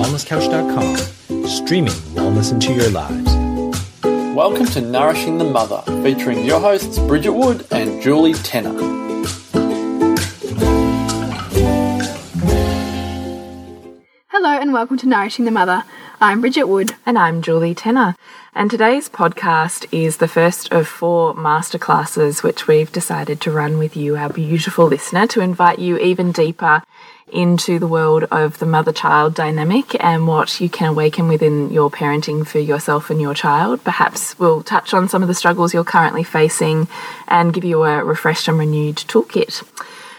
thewellnesscouch.com, streaming wellness into your lives. Welcome to Nourishing the Mother, featuring your hosts Bridget Wood and Julie Tenner. Hello and welcome to Nourishing the Mother. I'm Bridget Wood. And I'm Julie Tenner. And today's podcast is the first of four masterclasses which we've decided to run with you, our beautiful listener, to invite you even deeper into the world of the mother child dynamic and what you can awaken within your parenting for yourself and your child. Perhaps we'll touch on some of the struggles you're currently facing and give you a refreshed and renewed toolkit.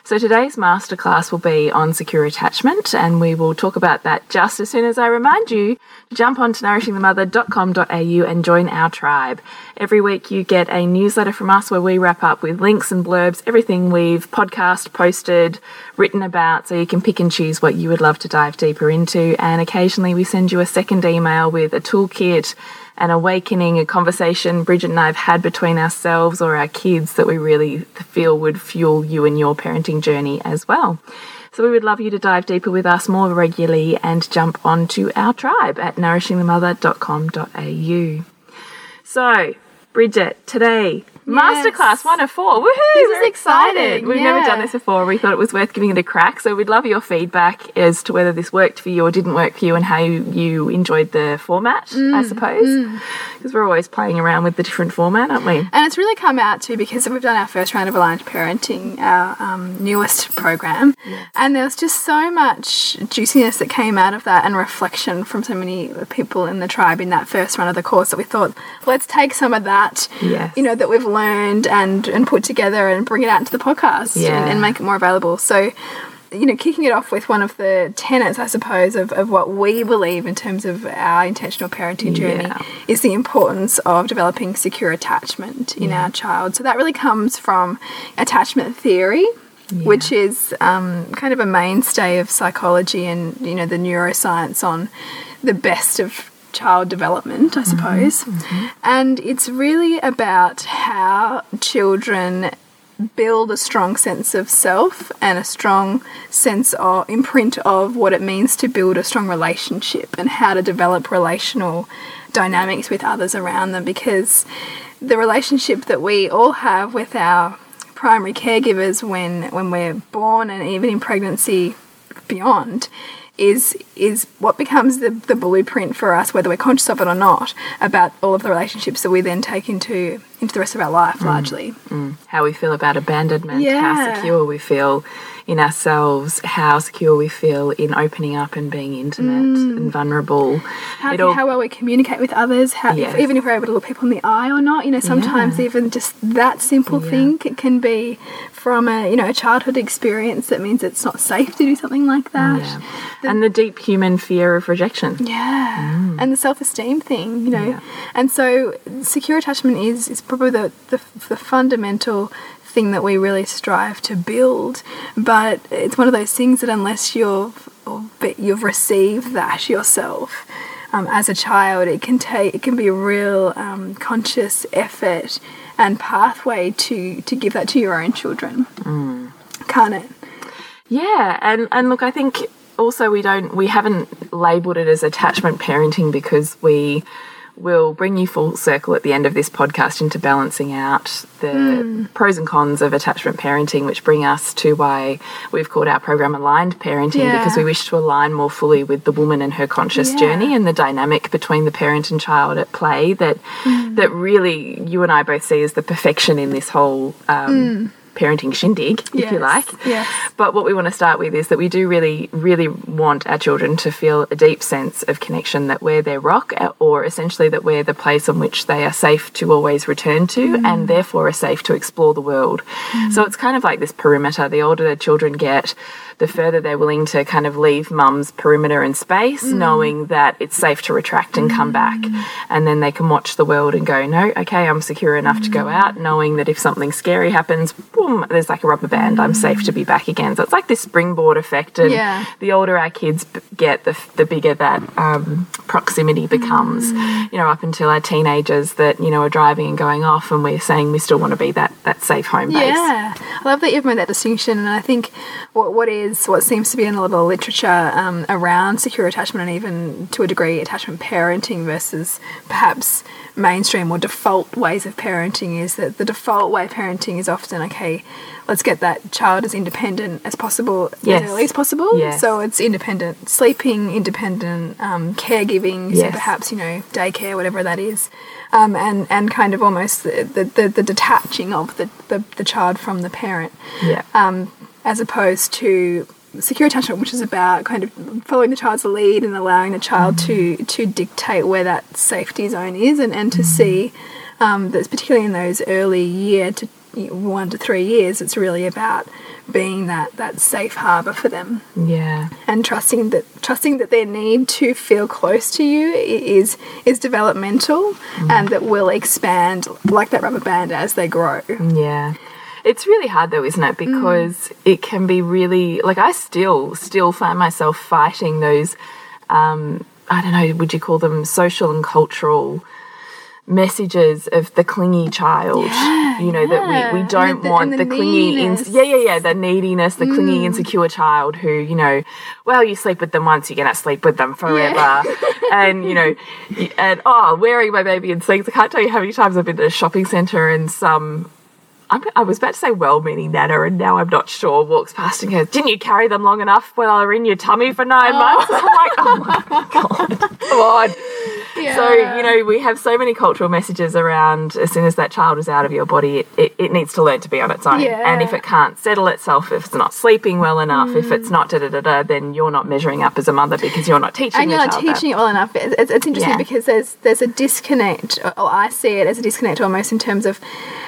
So today's masterclass will be on secure attachment, and we will talk about that just as soon as I remind you to jump on to nourishingthemother.com.au and join our tribe. Every week you get a newsletter from us where we wrap up with links and blurbs, everything we've podcast, posted, written about, so you can pick and choose what you would love to dive deeper into. And occasionally we send you a second email with a toolkit an awakening, a conversation Bridget and I have had between ourselves or our kids that we really feel would fuel you in your parenting journey as well. So we would love you to dive deeper with us more regularly and jump onto our tribe at nourishingthemother.com.au. So, Bridget, today Masterclass one of four. Woohoo! This is We're exciting, We've yeah. never done this before. We thought it was worth giving it a crack. So we'd love your feedback as to whether this worked for you or didn't work for you and how you, you enjoyed the format, Mm, I suppose. Because we're always playing around with the different format, aren't we? And it's really come out too because we've done our first round of aligned parenting, our um, newest program, and there was just so much juiciness that came out of that and reflection from so many people in the tribe in that first run of the course that we thought, let's take some of that, Yes. you know, that we've learned and and put together and bring it out into the podcast Yeah. and, and make it more available. So. You know, kicking it off with one of the tenets, I suppose, of, of what we believe in terms of our intentional parenting journey Yeah. is the importance of developing secure attachment in our child. So that really comes from attachment theory. Which is um, kind of a mainstay of psychology and you know the neuroscience on the best of child development, I suppose. Mm-hmm. Mm-hmm. And it's really about how children build a strong sense of self and a strong sense of imprint of what it means to build a strong relationship and how to develop relational dynamics with others around them. Because the relationship that we all have with our primary caregivers when when we're born and even in pregnancy beyond is is what becomes the, the blueprint for us, whether we're conscious of it or not, about all of the relationships that we then take into into the rest of our life mm. largely. Mm. How we feel about abandonment, how secure we feel in ourselves, how secure we feel in opening up and being intimate and vulnerable. Mm. How, all- how well we communicate with others, how, if- even if we're able to look people in the eye or not, you know, sometimes even just that simple Yeah. thing can be from a you know a childhood experience that means it's not safe to do something like that. yeah. and the deep human fear of rejection. Yeah, and the self-esteem thing, you know, Yeah. and so secure attachment is is probably the, the the fundamental thing that we really strive to build. But it's one of those things that unless you've or you've received that yourself um, as a child, it can take it can be a real um, conscious effort and pathway to to give that to your own children, can't it? Yeah, and and look, I think also we don't we haven't labeled it as attachment parenting because we will bring you full circle at the end of this podcast into balancing out the hmm. pros and cons of attachment parenting, which bring us to why we've called our program aligned parenting Yeah. because we wish to align more fully with the woman and her conscious Yeah. journey and the dynamic between the parent and child at play that hmm. that really you and I both see as the perfection in this whole um, hmm. Parenting shindig, if you like. yes. But what we want to start with is that we do really, really want our children to feel a deep sense of connection that we're their rock, uh, or essentially that we're the place on which they are safe to always return to and therefore are safe to explore the world. So it's kind of like this perimeter. The older the children get, the further they're willing to kind of leave mum's perimeter and space, knowing that it's safe to retract and come back. And then they can watch the world and go, no, okay, I'm secure enough to go out, knowing that if something scary happens, well, there's like a rubber band. I'm safe to be back again. So it's like this springboard effect. And Yeah. the older our kids get, the, the bigger that um, proximity becomes. Mm. You know, up until our teenagers that you know are driving and going off, and we're saying we still want to be that that safe home base. Yeah, I love that you've made that distinction, and I think what what is what seems to be in a lot of literature um, around secure attachment and even to a degree attachment parenting versus perhaps mainstream or default ways of parenting is that the default way of parenting is often okay. Let's get that child as independent as possible Yes. as early as possible. Yes. So it's independent sleeping, independent um, caregiving, so Yes. perhaps you know daycare, whatever that is, um, and and kind of almost the the, the, the detaching of the, the the child from the parent, Yeah. As opposed to secure attachment, which is about kind of following the child's lead and allowing the child to mm-hmm. to dictate where that safety zone is, and and to see mm-hmm. um, that particularly in those early year to one to three years, it's really about being that that safe harbor for them yeah. and trusting that trusting that their need to feel close to you is is developmental mm-hmm. and that will expand like that rubber band as they grow. Yeah. It's really hard though, isn't it? Because it can be really like I still still find myself fighting those um I don't know, would you call them social and cultural messages of the clingy child. you know, that we, we don't the- want the, the clingy neediness. yeah, yeah, yeah, the neediness, the clingy insecure child who, you know, well, you sleep with them once, you're gonna sleep with them forever. and, you know, and oh, wearing my baby in sleeves. I can't tell you how many times I've been to a shopping centre and some I'm, I was about to say well-meaning Nana, and now I'm not sure. Walks past and goes, "Didn't you carry them long enough while they were in your tummy for nine oh. months?" I'm like, "Oh my god, come on!" So you know, we have so many cultural messages around. As soon as that child is out of your body, it, it, it needs to learn to be on its own. Yeah. And if it can't settle itself, if it's not sleeping well enough, if it's mm. not da da da da, then you're not measuring up as a mother because you're not teaching and you're not that. teaching it well enough. It's, it's, it's interesting Yeah. because there's there's a disconnect, or or I see it as a disconnect almost in terms of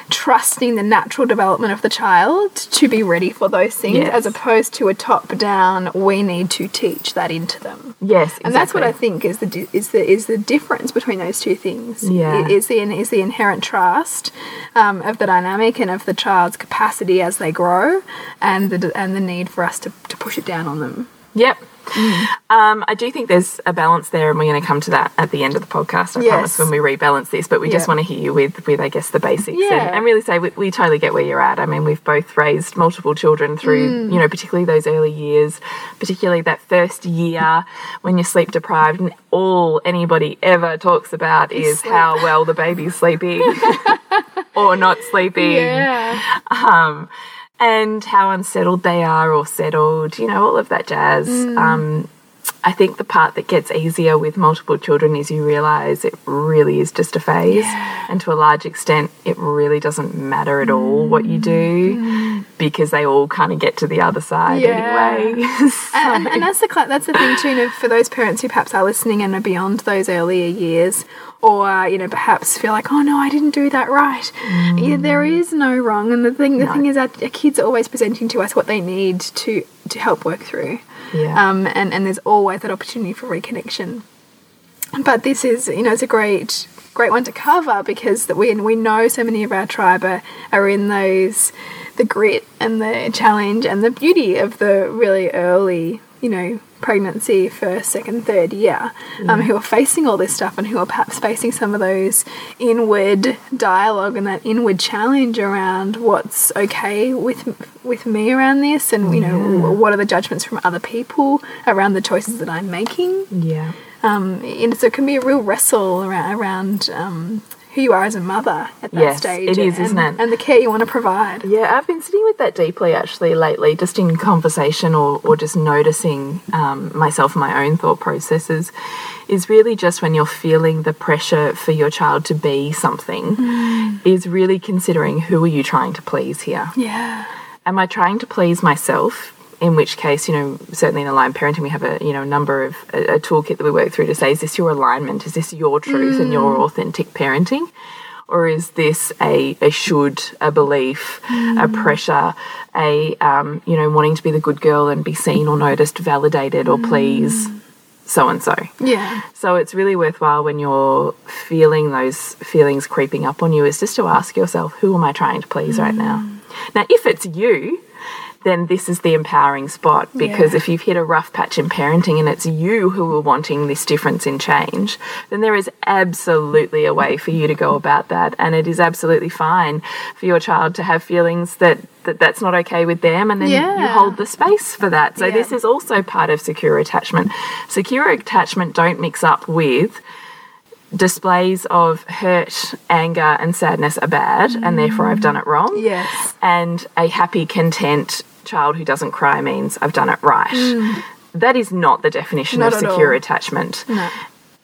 trusting the natural development of the child to be ready for those things, Yes. as opposed to a top down. We need to teach that into them. Yes, And that's what I think is the is the is the difference between those two things. Yeah. Is the is the inherent trust um, of the dynamic and of the child's capacity as they grow, and the and the need for us to, to push it down on them. Yep. Um, I do think there's a balance there, and we're going to come to that at the end of the podcast. I Yes. promise when we rebalance this. But we just want to hear you with, with I guess, the basics, Yeah. and, and really say we, we totally get where you're at. I mean, we've both raised multiple children through, Mm. you know, particularly those early years, particularly that first year when you're sleep deprived, and all anybody ever talks about is Sleep. how well the baby's sleeping or not sleeping um, and how unsettled they are or settled, you know, all of that jazz. Um, I think the part that gets easier with multiple children is you realize it really is just a phase. And to a large extent, it really doesn't matter at all what you do because they all kind of get to the other side Yeah. anyway. and, and that's the that's the thing too. You know, for those parents who perhaps are listening and are beyond those earlier years, or you know, perhaps feel like, oh no, I didn't do that right. Yeah, there is no wrong. And the thing, the thing is that our kids are always presenting to us what they need to to help work through. Yeah. Um, and and there's always that opportunity for reconnection. But this is, you know, it's a great, great one to cover because that we we know so many of our tribe are, are in those, the grit and the challenge and the beauty of the really early, you know, pregnancy, first, second, third year, um, who are facing all this stuff and who are perhaps facing some of those inward dialogue and that inward challenge around what's okay with with me around this and you know what are the judgments from other people around the choices that I'm making. Yeah. Um, and so it can be a real wrestle around, around um, who you are as a mother at that Yes, stage. it is, and, isn't it? And the care you want to provide. Yeah, I've been sitting with that deeply actually lately, just in conversation or, or just noticing um, myself and my own thought processes. Is really just when you're feeling the pressure for your child to be something, is really considering who are you trying to please here? Yeah. Am I trying to please myself? In which case, you know, certainly in aligned parenting, we have a you know number of a, a toolkit that we work through to say, is this your alignment? Is this your truth and your mm. authentic parenting? or is this a, a should, a belief, mm. a pressure, a um, you know wanting to be the good girl and be seen or noticed, validated or please mm. so and so. Yeah. So it's really worthwhile when you're feeling those feelings creeping up on you is just to ask yourself, who am I trying to please right now? Now, if it's you, then this is the empowering spot because Yeah. if you've hit a rough patch in parenting and it's you who are wanting this difference in change, then there is absolutely a way for you to go about that. And it is absolutely fine for your child to have feelings that, that that's not okay with them and then you hold the space for that. So Yeah. this is also part of secure attachment. Secure attachment don't mix up with displays of hurt, anger, and sadness are bad, and therefore I've done it wrong. Yes. And a happy, content child who doesn't cry means I've done it right. That is not the definition Mm. Not of secure all. attachment. No.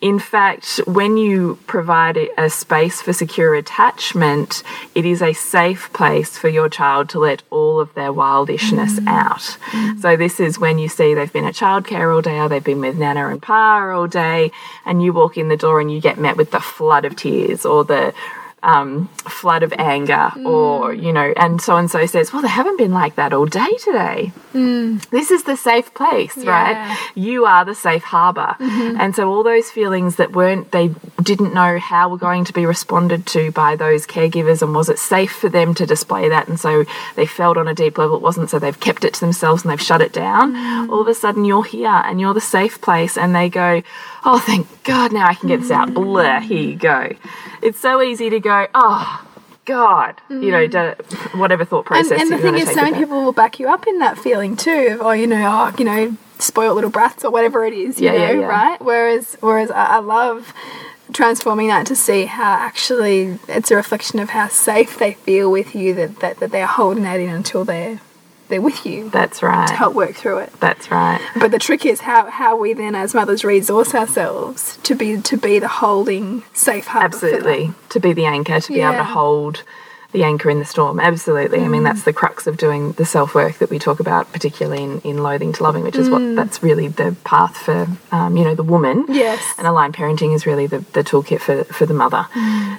In fact, when you provide a- a space for secure attachment, it is a safe place for your child to let all of their wildishness out. So, this is when you see they've been at childcare all day, or they've been with Nana and Pa all day, and you walk in the door and you get met with the flood of tears or the um, flood of anger, hmm. or, you know, and so and so says, Well, they haven't been like that all day today. Hmm. This is the safe place, Yeah. right? You are the safe harbor. Mm-hmm. And so all those feelings that weren't, they didn't know how were going to be responded to by those caregivers and was it safe for them to display that? And so they felt on a deep level it wasn't, so they've kept it to themselves and they've shut it down. Hmm. All of a sudden you're here and you're the safe place and they go, oh, thank God, now I can get this out. Blah, here you go. It's so easy to go, oh, God, you know, mm. to, whatever thought process and the you thing is, so many people will back you up in that feeling too. Of, oh, you know, oh, you know, spoiled little brats or whatever it is. You Yeah, yeah, know, yeah. right? Whereas, whereas I, I love transforming that to see how actually it's a reflection of how safe they feel with you that, that, that they're holding that in until they're they're with you That's right. to help work through it. That's right. But the trick is how, how we then as mothers resource ourselves to be to be the holding safe harbor. Absolutely. To be the anchor, to be able to hold the anchor in the storm. Absolutely. I mean, that's the crux of doing the self work that we talk about, particularly in, in Loathing to Loving, which is what that's really the path for, um, you know, the woman. Yes. And aligned parenting is really the, the toolkit for, for the mother.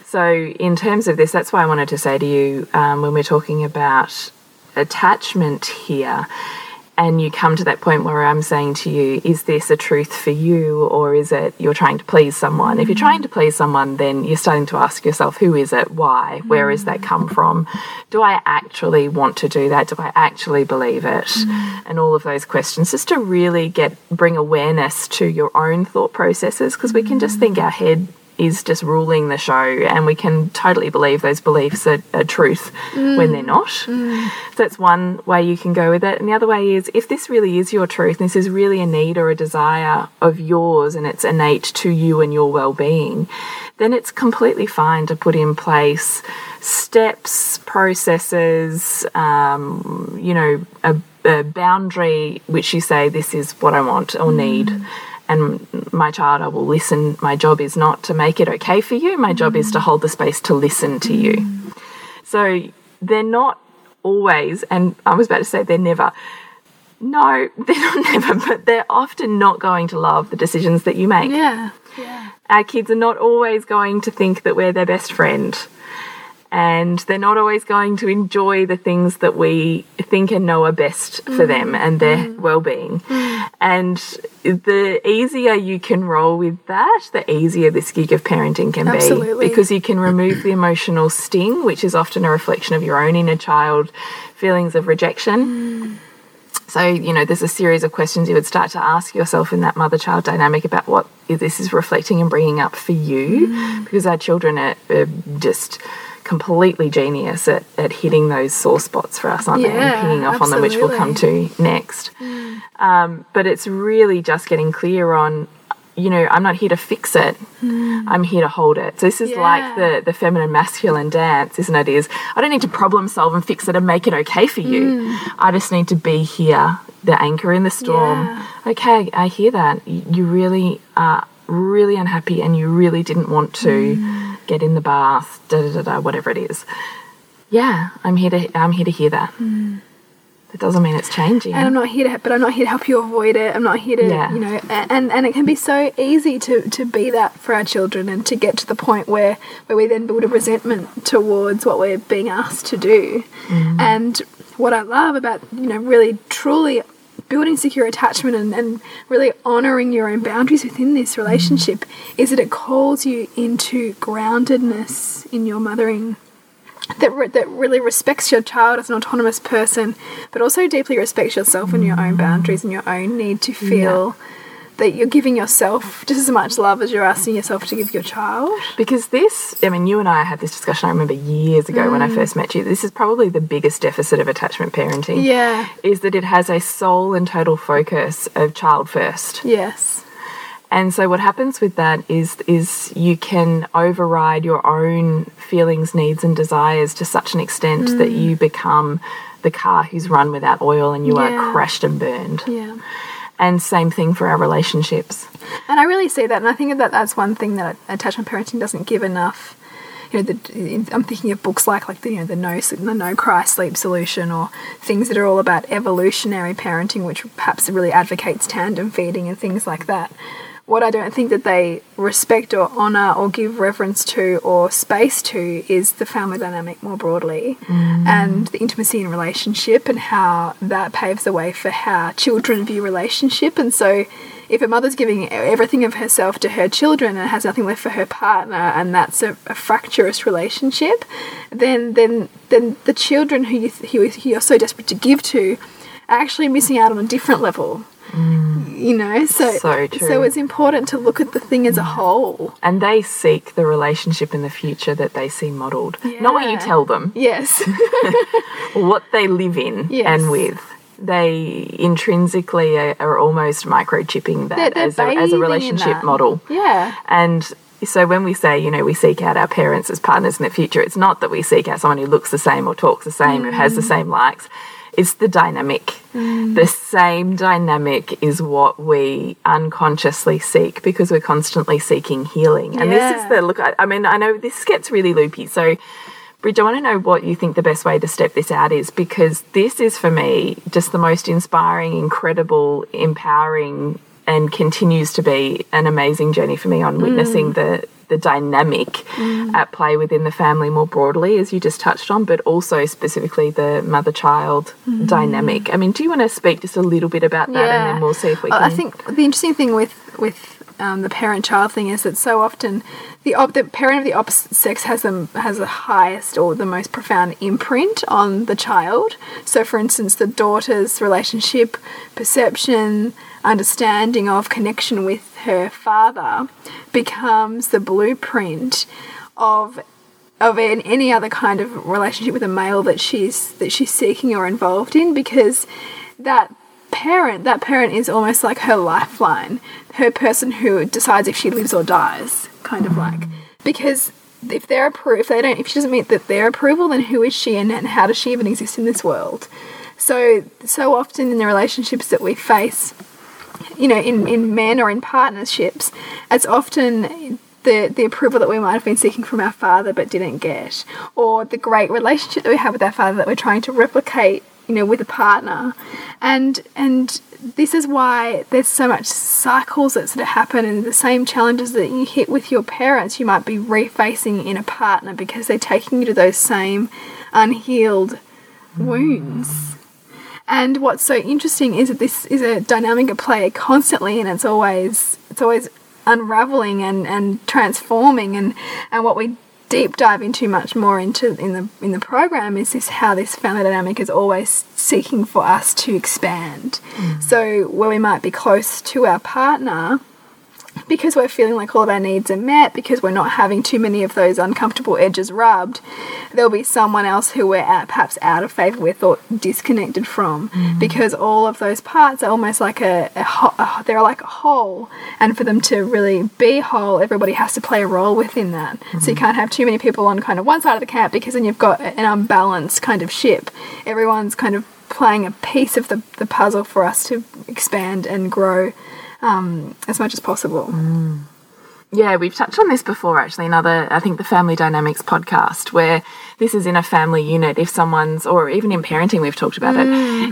So, in terms of this, that's why I wanted to say to you um, when we're talking about attachment here, and you come to that point where I'm saying to you, is this a truth for you or is it you're trying to please someone? If you're mm. trying to please someone, then you're starting to ask yourself, who is it? Why? Where has that mm. come from? Do I actually want to do that? Do I actually believe it? Mm. And all of those questions, just to really get bring awareness to your own thought processes, because we can just think our head is just ruling the show and we can totally believe those beliefs are, are truth when they're not. So that's one way you can go with it. And the other way is if this really is your truth, and this is really a need or a desire of yours and it's innate to you and your well being, then it's completely fine to put in place steps, processes, um, you know, a, a boundary which you say, this is what I want or need and my child, I will listen. My job is not to make it okay for you. My job is to mm. hold the space to listen to you. Mm. So they're not always, and I was about to say they're never. No, they're not never, but they're often not going to love the decisions that you make. Yeah. Yeah. Our kids are not always going to think that we're their best friend. And they're not always going to enjoy the things that we think and know are best for mm. them and their mm. well being. Mm. And the easier you can roll with that, the easier this gig of parenting can Absolutely. be. Because you can remove the emotional sting, which is often a reflection of your own inner child feelings of rejection. So, you know, there's a series of questions you would start to ask yourself in that mother child dynamic about what this is reflecting and bringing up for you, because our children are, are just completely genius at, at hitting those sore spots for us, aren't they? Yeah, And pinging off on them, which we'll come to next. Hmm. Um, but it's really just getting clear on. You know, I'm not here to fix it. Hmm. I'm here to hold it. So this is like the the feminine masculine dance, isn't it? Is I don't need to problem solve and fix it and make it okay for you. Hmm. I just need to be here, the anchor in the storm. Yeah. Okay, I hear that. You really are really unhappy and you really didn't want to get in the bath, da da da da, whatever it is. Yeah, I'm here to I'm here to hear that. Hmm. That doesn't mean it's changing. And I'm not here to, but I'm not here to help you avoid it. I'm not here to, Yeah. you know, and and it can be so easy to to be that for our children and to get to the point where where we then build a resentment towards what we're being asked to do. Mm. And what I love about you know really truly building secure attachment and, and really honoring your own boundaries within this relationship is that it calls you into groundedness in your mothering that re that really respects your child as an autonomous person, but also deeply respects yourself and your own boundaries and your own need to feel that you're giving yourself just as much love as you're asking yourself to give your child. Because this, I mean, you and I had this discussion, I remember years ago when I first met you. This is probably the biggest deficit of attachment parenting. Yeah. Is that it has a sole and total focus of child first. Yes. And so what happens with that is is you can override your own feelings, needs and desires to such an extent Mm. that you become the car who's run without oil and you Yeah. are crashed and burned. Yeah. And same thing for our relationships. And I really see that, and I think that that's one thing that attachment parenting doesn't give enough. You know, the, I'm thinking of books like like the you know the no the no cry sleep solution, or things that are all about evolutionary parenting, which perhaps really advocates tandem feeding and things like that. What I don't think that they respect or honor or give reverence to or space to is the family dynamic more broadly mm. and the intimacy in relationship and how that paves the way for how children view relationship. And so, if a mother's giving everything of herself to her children and has nothing left for her partner, and that's a, a fractious relationship, then then then the children who you who you're so desperate to give to are actually missing out on a different level. Mm. You know, so So true. so it's important to look at the thing as a mm. whole. And they seek the relationship in the future that they see modelled. Not what you tell them, Yes. what they live in Yes. and with. They intrinsically are, are almost microchipping that They're- they're as, a, as a relationship model. yeah. And so when we say, you know, we seek out our parents as partners in the future, it's not that we seek out someone who looks the same or talks the same or has the mm. same likes. It's the dynamic. Mm. The same dynamic is what we unconsciously seek because we're constantly seeking healing. And this is the look, I, I mean, I know this gets really loopy. So, Bridge, I want to know what you think the best way to step this out is because this is for me just the most inspiring, incredible, empowering, and continues to be an amazing journey for me on mm. witnessing the the dynamic mm. at play within the family more broadly, as you just touched on, but also specifically the mother child mm. dynamic. I mean, do you want to speak just a little bit about that and then we'll see if we oh, can. I think the interesting thing with with um, the parent-child thing is that so often the the parent of the opposite sex has them has the highest or the most profound imprint on the child. So, for instance, the daughter's relationship, perception, understanding of connection with her father becomes the blueprint of of an, any other kind of relationship with a male that she's that she's seeking or involved in because that parent that parent is almost like her lifeline her person who decides if she lives or dies kind of like. Because if they're appro- if they don't if she doesn't meet that their approval then who is she and, and how does she even exist in this world? So so often in the relationships that we face you know, in, in men or in partnerships, it's often the, the approval that we might have been seeking from our father but didn't get, or the great relationship that we have with our father that we're trying to replicate, you know, with a partner. And and this is why there's so much cycles that sort of happen and the same challenges that you hit with your parents you might be refacing in a partner because they're taking you to those same unhealed wounds. And what's so interesting is that this is a dynamic at play constantly, and it's always it's always unraveling and, and transforming. And, and what we deep dive into much more into in the in the program is this how this family dynamic is always seeking for us to expand. Hmm. So where we might be close to our partner, because we're feeling like all of our needs are met, because we're not having too many of those uncomfortable edges rubbed, there'll be someone else who we're at, perhaps out of favor with or disconnected from, mm-hmm. because all of those parts are almost like a, a, a they're like a whole, and for them to really be whole, everybody has to play a role within that. So you mm-hmm. can't have too many people on kind of one side of the camp because then you've got an unbalanced kind of ship. Everyone's kind of playing a piece of the, the puzzle for us to expand and grow um, as much as possible. Yeah, we've touched on this before actually. Another, I think, the Family Dynamics podcast, where this is in a family unit. If someone's, or even in parenting, we've talked about it.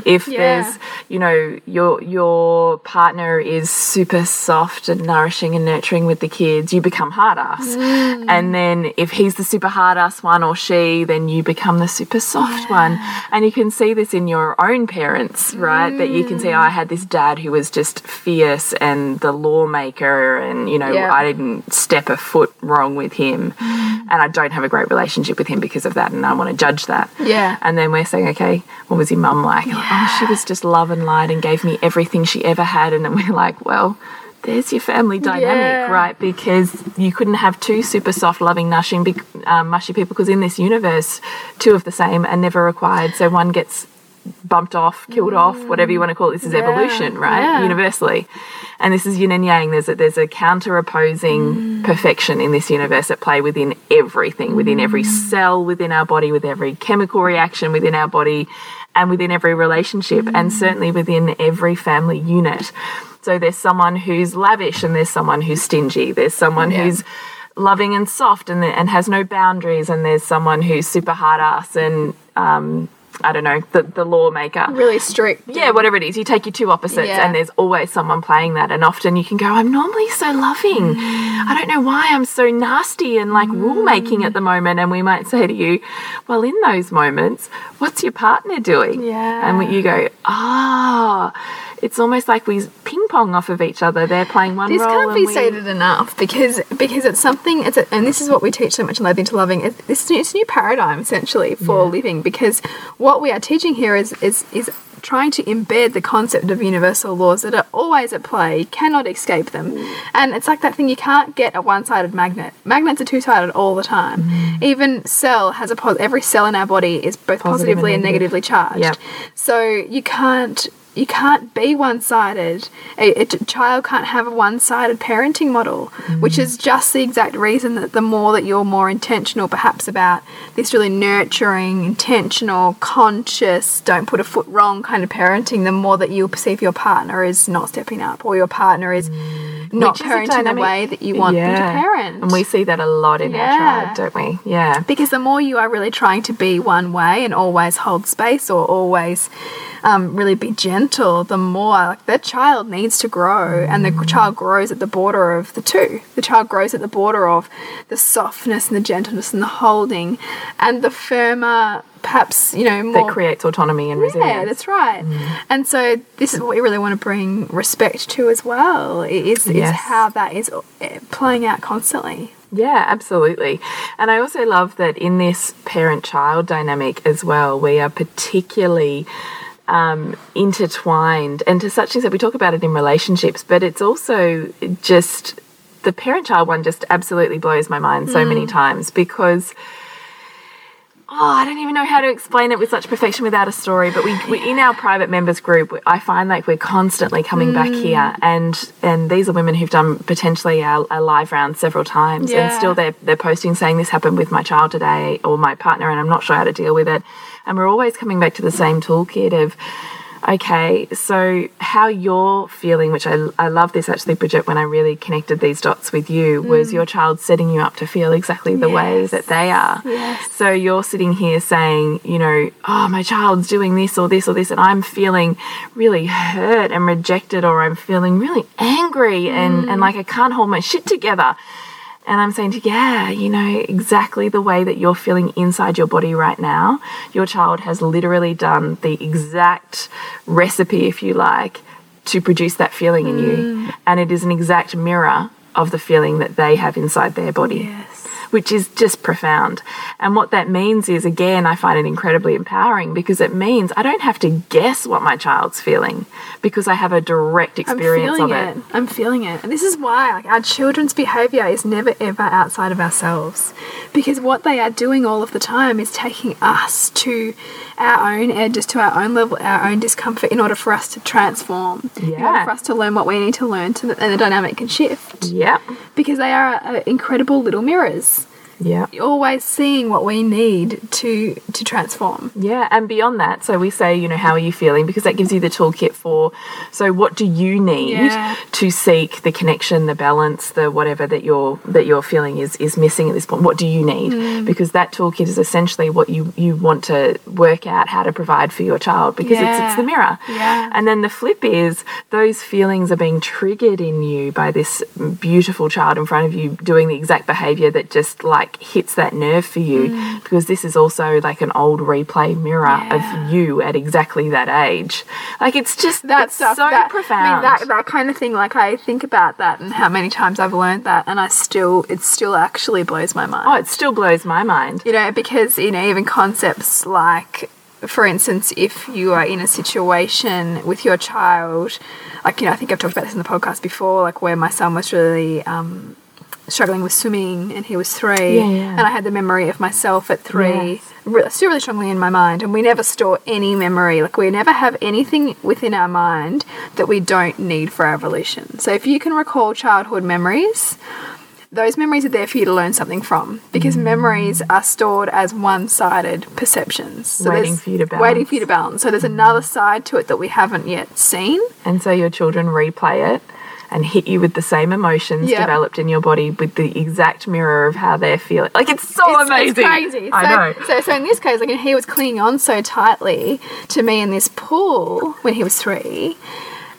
If Mm, yeah. there's, you know, your your partner is super soft and nourishing and nurturing with the kids, you become hard ass. Mm. And then if he's the super hard ass one or she, then you become the super soft one. And you can see this in your own parents, right? That you can see, Mm. oh, I had this dad who was just fierce and the lawmaker, and you know, Yeah. I didn't step a foot wrong with him. And I don't have a great relationship with him because of that. And I want to judge that. Yeah. And then we're saying, okay, what was your mum like? Like, Oh, she was just love and light and gave me everything she ever had. And then we're like, well, there's your family dynamic, Yeah. right? Because you couldn't have two super soft, loving, nushing, um, mushy people because in this universe, two of the same are never required. So one gets bumped off, killed off, whatever you want to call it. This is Yeah. evolution, right? Yeah. Universally. And this is yin and yang. There's a, there's a counter opposing Mm. perfection in this universe at play within everything, within every Mm. cell within our body, with every chemical reaction within our body, and within every relationship, Mm. and certainly within every family unit. So there's someone who's lavish and there's someone who's stingy. There's someone Yeah. who's loving and soft and, and has no boundaries, and there's someone who's super hard ass and um, I don't know, the, the lawmaker. Really strict. Yeah, whatever it is, you take your two opposites, Yeah. and there's always someone playing that. And often you can go, I'm normally so loving. I don't know why I'm so nasty and like rule making at the moment. And we might say to you, Well, in those moments, what's your partner doing? Yeah. And you go, Ah, it's almost like we ping pong off of each other. They're playing one This can't be we- stated enough because because it's something. It's a, and this is what we teach so much in Loathing to Loving. It's this it's a new paradigm essentially for living because what we are teaching here is is is trying to embed the concept of universal laws that are always at play, cannot escape them. And it's like that thing you can't get a one-sided magnet. Magnets are two-sided all the time. Mm. Even cell has a pos- every cell in our body is both Positive positively and negative. negatively charged. Yep. So you can't you can't be one-sided. A child can't have a one-sided parenting model, mm. which is just the exact reason that the more that you're more intentional, perhaps about this really nurturing, intentional, conscious, don't put a foot wrong kind of parenting, the more that you'll perceive your partner is not stepping up or your partner is mm. not Which is a parenting the way that you want them to parent. And we see that a lot in Yeah. our tribe, don't we? Yeah. Because the more you are really trying to be one way and always hold space or always um, really be gentle, the more like the child needs to grow, and the child grows at the border of the two. The child grows at the border of the softness and the gentleness and the holding, and the firmer, perhaps you know more That creates autonomy and resilience. yeah, that's right. And so this is what we really want to bring respect to as well. Is is Yes. how that is uh, playing out constantly. Yeah, absolutely. And I also love that in this parent child dynamic as well, we are particularly um, intertwined. And to such extent, we talk about it in relationships, but it's also just the parent child one just absolutely blows my mind so many times because. Oh, I don't even know how to explain it with such perfection without a story. But we, we in our private members group, I find like we're constantly coming back here, and and these are women who've done potentially a, our live round several times, and still they're they're posting saying this happened with my child today or my partner, and I'm not sure how to deal with it. And we're always coming back to the same toolkit of Okay, so how you're feeling, which I, I love this actually, Bridget, when I really connected these dots with you, was mm. your child setting you up to feel exactly the way that they are. Yes. So you're sitting here saying, you know, oh, my child's doing this or this or this, and I'm feeling really hurt and rejected, or I'm feeling really angry and, and mm. like I can't hold my shit together. And I'm saying to you, yeah, you know, exactly the way that you're feeling inside your body right now. Your child has literally done the exact recipe, if you like, to produce that feeling in you. Mm. And it is an exact mirror of the feeling that they have inside their body Yes. Which is just profound. And what that means is, again, I find it incredibly empowering because it means I don't have to guess what my child's feeling because I have a direct experience of it. I'm feeling it. And this is why like, our children's behavior is never ever outside of ourselves. Because what they are doing all of the time is taking us to our own edges, to our own level, our own discomfort in order for us to transform. In order for us to learn what we need to learn to, and the dynamic can shift. Yep. Because they are uh, incredible little mirrors. Yep. Always seeing what we need to to transform. Yeah, and beyond that, so we say, you know, how are you feeling? Because that gives you the toolkit for, so what do you need Yeah. to seek the connection, the balance, the whatever that you're that you're feeling is is missing at this point? What do you need? Mm. Because that toolkit is essentially what you you want to work out how to provide for your child because it's it's the mirror. Yeah. And then the flip is those feelings are being triggered in you by this beautiful child in front of you doing the exact behavior that just like like hits that nerve for you because this is also like an old replay mirror Yeah. of you at exactly that age. Like it's just that stuff so that, profound. I mean, that that kind of thing. Like I think about that and how many times I've learned that, and I still it still actually blows my mind. oh, it still blows my mind. You know, because you know even concepts like, for instance, if you are in a situation with your child, like you know, I think I've talked about this in the podcast before, like where my son was really. Um, struggling with swimming and he was three. Yeah, yeah. and i had the memory of myself at three. Yes. still really strongly in my mind. And we never store any memory. Like we never have anything within our mind that we don't need for our evolution so if you can recall childhood memories those memories are there for you to learn something from. Because Mm. memories are stored as one-sided perceptions. So Waiting for you to balance waiting for you to balance. So there's another side to it that we haven't yet seen. And so your children replay it and hit you with the same emotions Yep. developed in your body with the exact mirror of how they're feeling. Like it's so it's, amazing. It's crazy. I so, know. So, so in this case, like he was clinging on so tightly to me in this pool when he was three,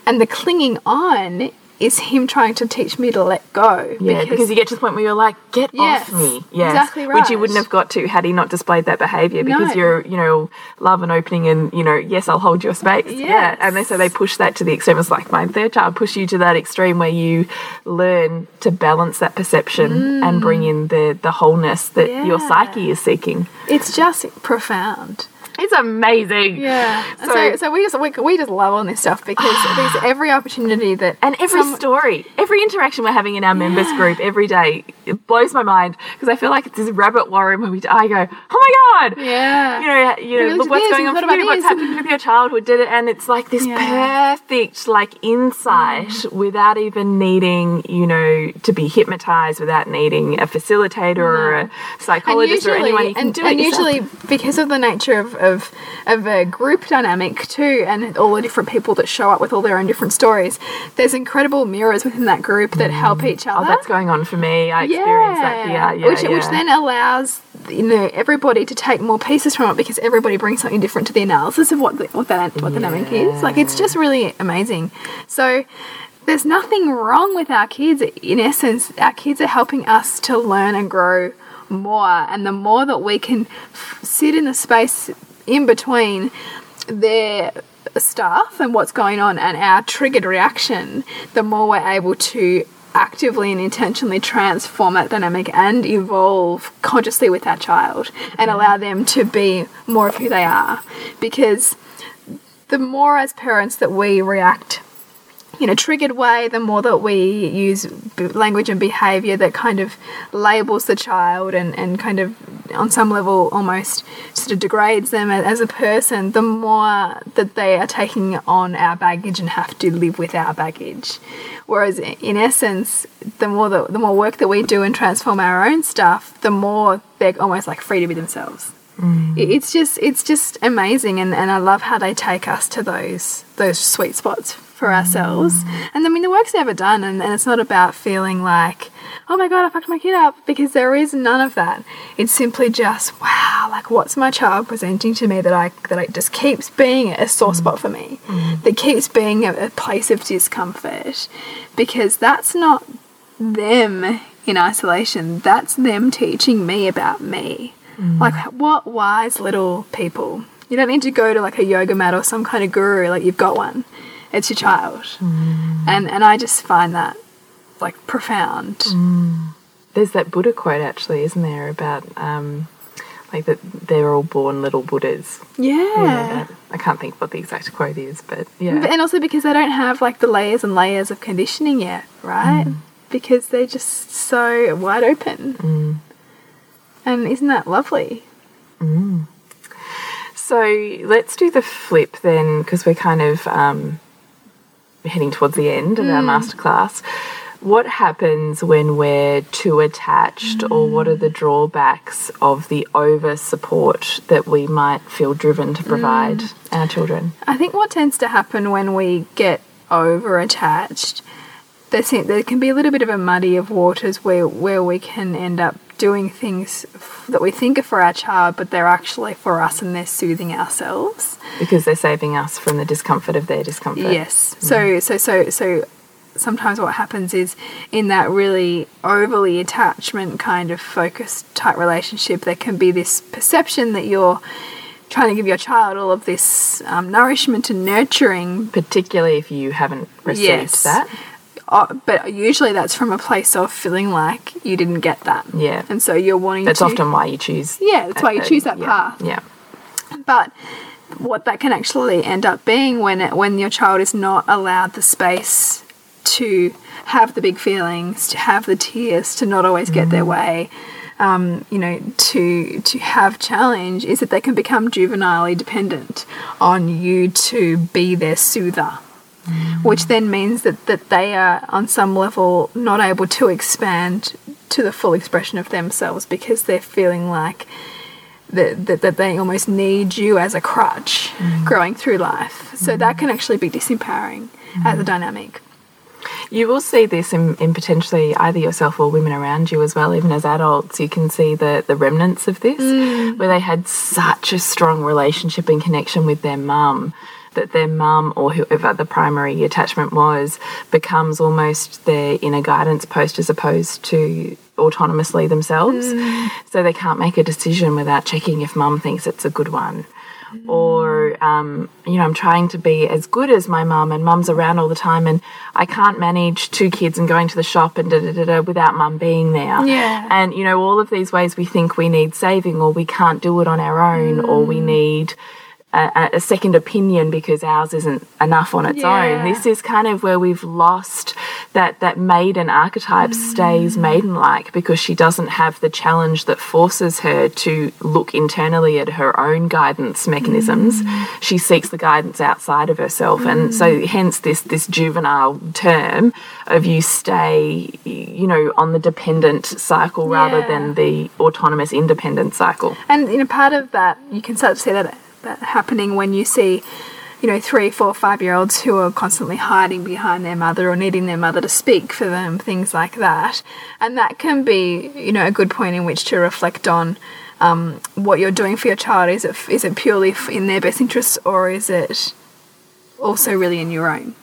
and the clinging on is him trying to teach me to let go. Yeah, because, you get to the point where you're like, get Yes, off me. Yes. exactly right. Which you wouldn't have got to had he not displayed that behaviour because No. you're, you know, love and opening and, you know, yes, I'll hold your space. Yeah. And they, so they push that to the extreme. It's like my third child push you to that extreme where you learn to balance that perception and bring in the, the wholeness that your Mm. Psyche is seeking. it's just profound. It's amazing. Yeah. So- So, so, we just we, we just love on this stuff because there's every opportunity that And every some- story, every interaction we're having in our members group every day, it blows my mind because I feel like it's this rabbit warren where we, I go, oh my god, Yeah. you know, you know, look what's this, going on for you, what's happened with your childhood, did it, and it's like this Yeah. perfect like insight mm. without even needing, you know, to be hypnotized, without needing a facilitator or a psychologist or anyone. You can and, do and it yourself. usually because of the nature of, of of a group dynamic too, and all the different people that show up with all their own different stories, there's incredible mirrors within that group that help each oh, other. Oh, that's going on for me. I experienced that here. Yeah, which, which then allows you know everybody to take more pieces from it because everybody brings something different to the analysis of what the, what that what the dynamic is. Like it's just really amazing. So there's nothing wrong with our kids. In essence, our kids are helping us to learn and grow more, and the more that we can sit in the space in between their stuff and what's going on and our triggered reaction, the more we're able to actively and intentionally transform that dynamic and evolve consciously with our child and allow them to be more of who they are. Because the more as parents that we react in a triggered way, the more that we use language and behavior that kind of labels the child and, and kind of, on some level, almost sort of degrades them as a person, the more that they are taking on our baggage and have to live with our baggage. Whereas, in essence, the more that, the more work that we do and transform our own stuff, the more they're almost like free to be themselves. Mm. It- It's just it's just amazing, and, and I love how they take us to those those sweet spots for ourselves. And I mean, the work's never done, and, and it's not about feeling like, oh my god, I fucked my kid up, because there is none of that. It's simply just, wow, like what's my child presenting to me that I that it just keeps being a sore spot for me, mm. that keeps being a, a place of discomfort, because that's not them in isolation. That's them teaching me about me. Mm. Like, what wise little people. You don't need to go to like a yoga mat or some kind of guru, like, you've got one. It's your child. And, and I just find that like profound. There's that Buddha quote actually, isn't there, about um, like that they're all born little Buddhas. Yeah. Yeah, that- I can't think what the exact quote is, but yeah. And also because they don't have like the layers and layers of conditioning yet, right? Because they're just so wide open. And isn't that lovely? So let's do the flip then, because we're kind of um, heading towards the end of our hmm. masterclass. What happens when we're too attached, or what are the hmm. drawbacks of the over support that we might feel driven to provide hmm. our children? I think what tends to happen when we get over attached, there, there can be a little bit of a muddy of waters where, where we can end up doing things that we think are for our child, but they're actually for us and they're soothing ourselves. Because they're saving us from the discomfort of their discomfort. Yes. So so so so sometimes what happens is in that really overly attachment kind of focused type relationship, there can be this perception that you're trying to give your child all of this um, nourishment and nurturing. Particularly if you haven't received Yes. that. Uh, but usually that's from a place of feeling like you didn't get that. Yeah. And so you're wanting That's to. That's often why you choose. Yeah, that's why you choose that yeah, path. Yeah. But what that can actually end up being when it, when your child is not allowed the space to have the big feelings, to have the tears, to not always get their way, um, you know, to to have challenge, is that they can become juvenilely dependent on you to be their soother. Which then means that, that they are on some level not able to expand to the full expression of themselves because they're feeling like that, that, that they almost need you as a crutch mm. growing through life. So that can mm. actually be disempowering as a mm. dynamic. You will see this in, in potentially either yourself or women around you as well, even as adults. You can see the, the remnants of this, where they had such a strong relationship and connection with their mum that their mum or whoever the primary attachment was becomes almost their inner guidance post as opposed to autonomously themselves. Mm. So they can't make a decision without checking if mum thinks it's a good one. Mm. Or, um, you know, I'm trying to be as good as my mum, and mum's around all the time, and I can't manage two kids and going to the shop and da da da da without mum being there. Yeah. And, you know, all of these ways we think we need saving, or we can't do it on our own, or we mm. need a, a second opinion because ours isn't enough on its Yeah. own. This is kind of where we've lost that that maiden archetype mm. stays maiden-like because she doesn't have the challenge that forces her to look internally at her own guidance mechanisms. Mm. She seeks the guidance outside of herself, and so mm. hence this this juvenile term of you stay, you know, on the dependent cycle rather than the autonomous independent cycle. And you know, part of that you can start to see that that happening when you see, you know, three, four, five year olds who are constantly hiding behind their mother or needing their mother to speak for them, things like that. And that can be, you know, a good point in which to reflect on um, what you're doing for your child. Is it is it purely in their best interests or is it also really in your own?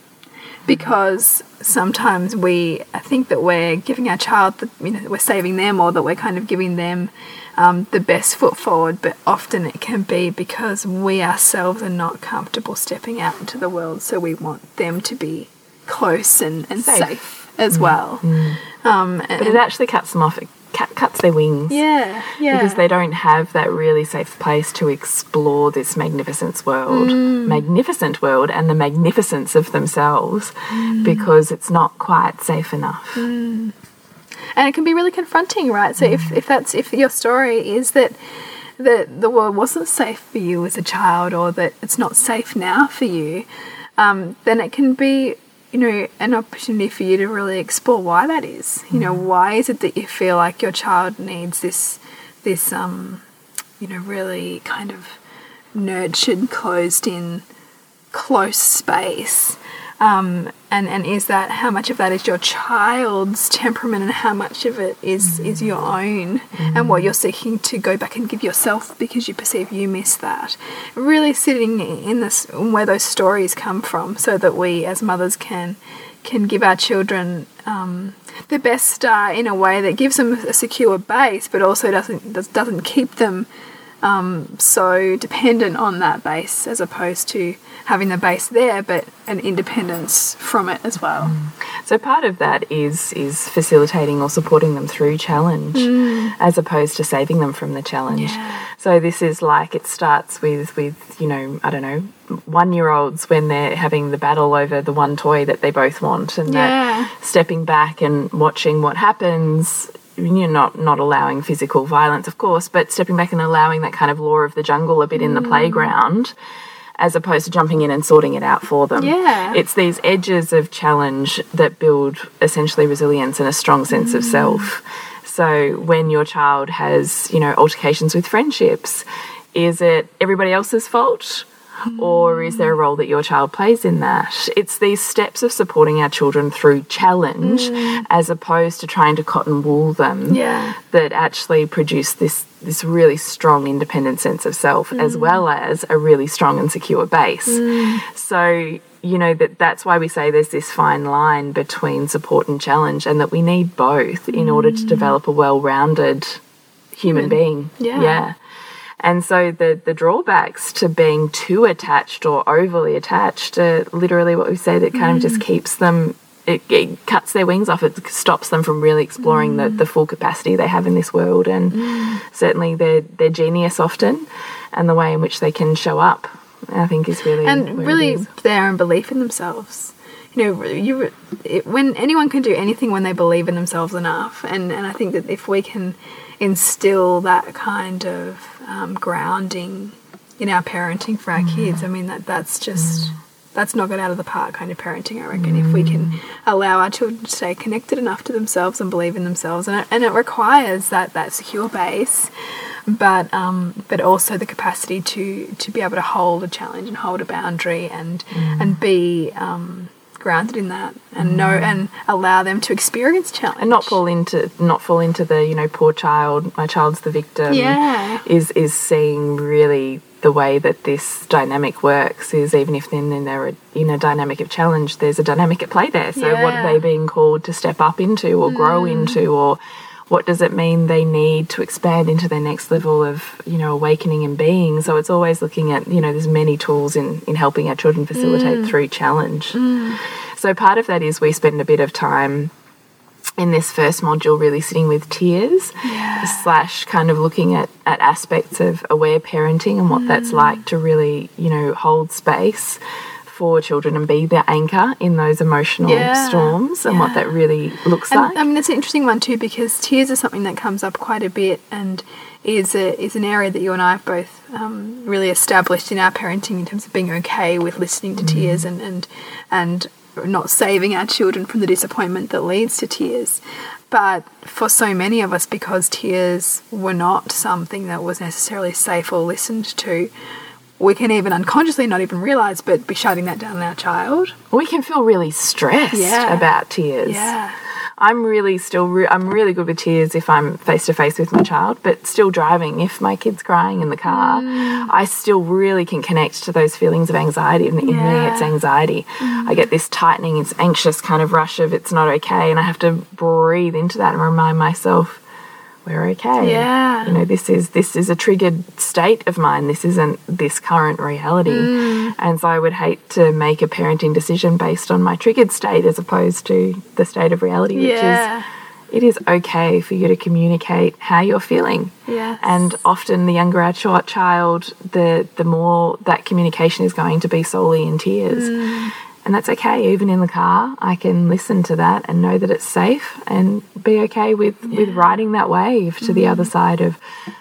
because sometimes we think that we're giving our child the you know we're saving them or that we're kind of giving them um, the best foot forward but often it can be because we ourselves are not comfortable stepping out into the world so we want them to be close and, and Safe. safe, as mm. well mm. um, and, But it actually cuts them off. It cut, cuts their wings. yeah yeah Because they don't have that really safe place to explore this magnificence world, mm. magnificent world, and the magnificence of themselves, because it's not quite safe enough. And it can be really confronting right? So if, if that's if your story is that that the world wasn't safe for you as a child or that it's not safe now for you um, then it can be you know an opportunity for you to really explore why that is. You know why is it that you feel like your child needs this this um you know really kind of nurtured closed in close space um, and and is that how much of that is your child's temperament and how much of it is is your own? And what you're seeking to go back and give yourself because you perceive you miss that. Really sitting in this where those stories come from so that we as mothers can can give our children um, the best start in a way that gives them a secure base but also doesn't doesn't keep them um, so dependent on that base as opposed to having the base there but an independence from it as well. So part of that is is facilitating or supporting them through challenge, as opposed to saving them from the challenge. Yeah. So this is like it starts with with you know I don't know one year olds when they're having the battle over the one toy that they both want, and Yeah. that stepping back and watching what happens. You're not not allowing physical violence, of course, but stepping back and allowing that kind of law of the jungle a bit in the mm. playground, as opposed to jumping in and sorting it out for them. Yeah. It's these edges of challenge that build essentially resilience and a strong sense of mm. self. So when your child has, you know, altercations with friendships, is it everybody else's fault? Or is there a role that your child plays in that? It's these steps of supporting our children through challenge mm. as opposed to trying to cotton wool them Yeah. that actually produce this this really strong independent sense of self as mm. well as a really strong and secure base. Mm. So, you know, that that's why we say there's this fine line between support and challenge and that we need both in order to develop a well-rounded human being. Yeah. Yeah. And so the the drawbacks to being too attached or overly attached are literally what we say that kind of just mm. keeps them. It, it cuts their wings off. It stops them from really exploring the, the mm. full capacity they have in this world, and mm. certainly their their genius often, and the way in which they can show up. I think is really and really their own belief in themselves. You know, you it, when anyone can do anything when they believe in themselves enough, and and I think that if we can instill that kind of um, grounding in our parenting for our kids, I mean that that's just. That's not got out of the park kind of parenting, I reckon. If we can allow our children to stay connected enough to themselves and believe in themselves, and it, and it requires that that secure base, but um, but also the capacity to to be able to hold a challenge and hold a boundary and and be um, grounded in that and know mm. and allow them to experience challenge. And not fall into not fall into the you know poor child my child's the victim Yeah. is is seeing really the way that this dynamic works is even if then then they're in a dynamic of challenge there's a dynamic at play there. So what are they being called to step up into or grow mm. into or what does it mean they need to expand into their next level of you know awakening and being? So it's always looking at you know there's many tools in in helping our children facilitate mm. through challenge. Mm. So part of that is we spend a bit of time in this first module really sitting with tears slash kind of looking at, at aspects of aware parenting and what that's mm. like to really you know hold space for children and be their anchor in those emotional Yeah, storms and what that really looks And like. I mean, it's an interesting one too because tears are something that comes up quite a bit and is a, is an area that you and I have both um, really established in our parenting in terms of being okay with listening to tears and, and and not saving our children from the disappointment that leads to tears. But for so many of us, because tears were not something that was necessarily safe or listened to, we can even unconsciously not even realize, but be shutting that down in our child. we can feel really stressed Yeah. about tears Yeah. I'm really still re I'm really good with tears if I'm face to face with my child, but still driving if my kid's crying in the car, Mm. I still really can connect to those feelings of anxiety. And in me, it's anxiety. I get this tightening, it's anxious kind of rush of it's not okay, and I have to breathe into that and remind myself we're okay. Yeah. You know, this is this is a triggered state of mine. This isn't this current reality. Mm. And so I would hate to make a parenting decision based on my triggered state as opposed to the state of reality, which is it is okay for you to communicate how you're feeling. Yes. And often the younger our ch- child, the the more that communication is going to be solely in tears. Mm. And that's okay. Even in the car, I can listen to that and know that it's safe and be okay with, with riding that wave to the other side of,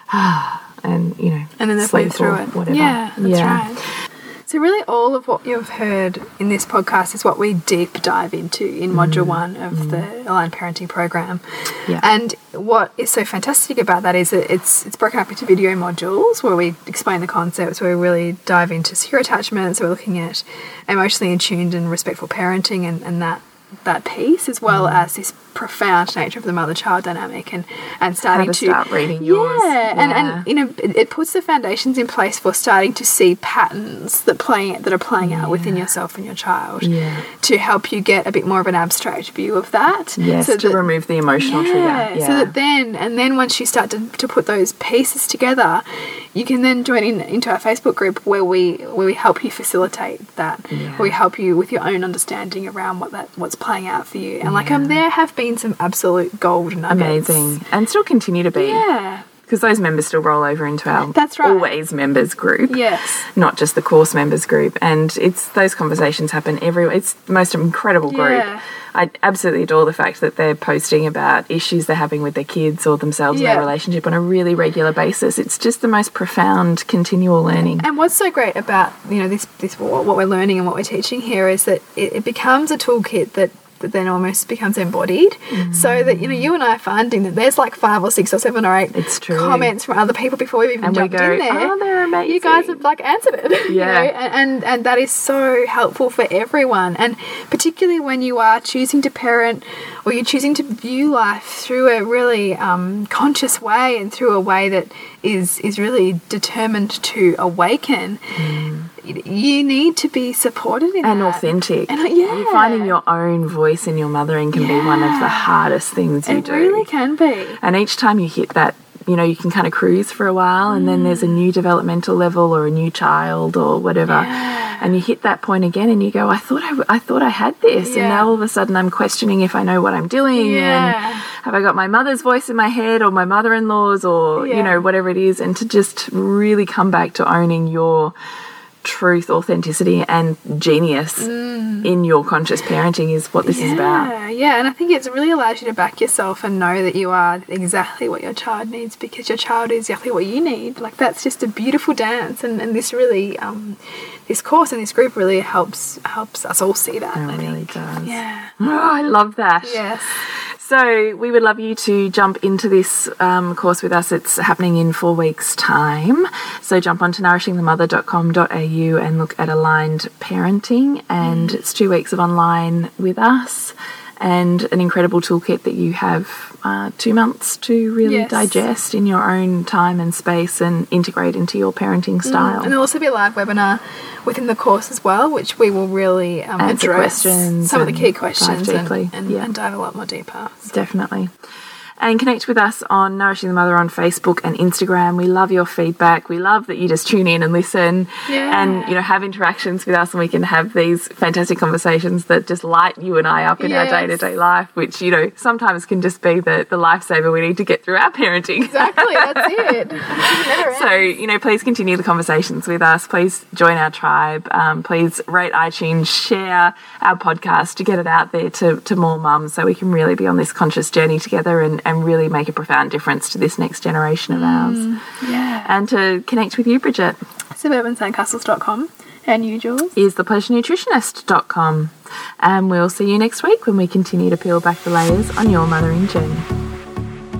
ah, and, you know, and then sleep through it. whatever. Yeah, that's right. So really, all of what you've heard in this podcast is what we deep dive into in mm. Module One of mm. the Aligned Parenting Program. Yeah. And what is so fantastic about that is that it's it's broken up into video modules where we explain the concepts, where we really dive into secure attachments. We're looking at emotionally attuned and respectful parenting, and, and that that piece, as well mm. as this profound nature of the mother-child dynamic, and and starting to start reading yours. yeah, and Yeah. and you know it, it puts the foundations in place for starting to see patterns that play that are playing out within yourself and your child. Yeah. To help you get a bit more of an abstract view of that. Yes, so to that- remove the emotional yeah, trigger. Yeah. So that then, and then once you start to, to put those pieces together, you can then join in into our Facebook group where we where we help you facilitate that. Where we help you with your own understanding around what that what's playing out for you. And like um, there have been some absolute gold nuggets. Amazing. And still continue to be. Yeah. Because those members still roll over into our That's right. always members group. Yes. Not just the course members group. And it's those conversations happen everywhere. It's the most incredible group. Yeah. I absolutely adore the fact that they're posting about issues they're having with their kids or themselves in Yeah. their relationship on a really regular basis. It's just the most profound continual learning. And what's so great about you know this this what we're learning and what we're teaching here is that it, it becomes a toolkit that that then almost becomes embodied. So that you know, you and I are finding that there's like five or six or seven or eight It's true. comments from other people before we've even And we jumped go, in there. "Oh, they're You guys have like answered it. you Yeah. know, and, and and that is so helpful for everyone, and particularly when you are choosing to parent or you're choosing to view life through a really um, conscious way and through a way that is is really determined to awaken. You need to be supported in Mm. and that. authentic. And, uh, yeah. You finding your own voice in your mothering can be one of the hardest things you It do. It really can be. And each time you hit that, you know, you can kind of cruise for a while, and then there's a new developmental level or a new child or whatever, and you hit that point again, and you go, "I thought I, I thought I had this," and now all of a sudden I'm questioning if I know what I'm doing, Yeah. and have I got my mother's voice in my head or my mother-in-law's or Yeah. you know whatever it is, and to just really come back to owning your truth, authenticity, and genius in your conscious parenting is what this is about. Yeah, yeah, and I think it really allows you to back yourself and know that you are exactly what your child needs because your child is exactly what you need. Like that's just a beautiful dance, and, and this really, um, this course and this group really helps helps us all see that. It I really think. does. Yeah. Oh, I love that. Yes. So we would love you to jump into this um, course with us. It's happening in four weeks' time. So jump onto nourishingthemother.com.au and look at aligned parenting. And it's two weeks of online with us and an incredible toolkit that you have uh, two months to really Yes. digest in your own time and space and integrate into your parenting style. And there'll also be a live webinar within the course as well, which we will really um, address questions some of the key questions and, and, Yeah. and dive a lot more deeper. Definitely. And connect with us on Nourishing the Mother on Facebook and Instagram. We love your feedback. We love that you just tune in and listen Yeah. and, you know, have interactions with us and we can have these fantastic conversations that just light you and I up in our day to day life, which, you know, sometimes can just be the, the lifesaver we need to get through our parenting. Exactly, that's it. So, you know, please continue the conversations with us. Please join our tribe. Um, please rate iTunes, share our podcast to get it out there to, to more mums so we can really be on this conscious journey together and, and really make a profound difference to this next generation of ours. Mm, yeah. And to connect with you, Bridget, suburbansandcastles.com and you, Jules. is thepleasurenutritionist.com. And we'll see you next week when we continue to peel back the layers on your mothering journey.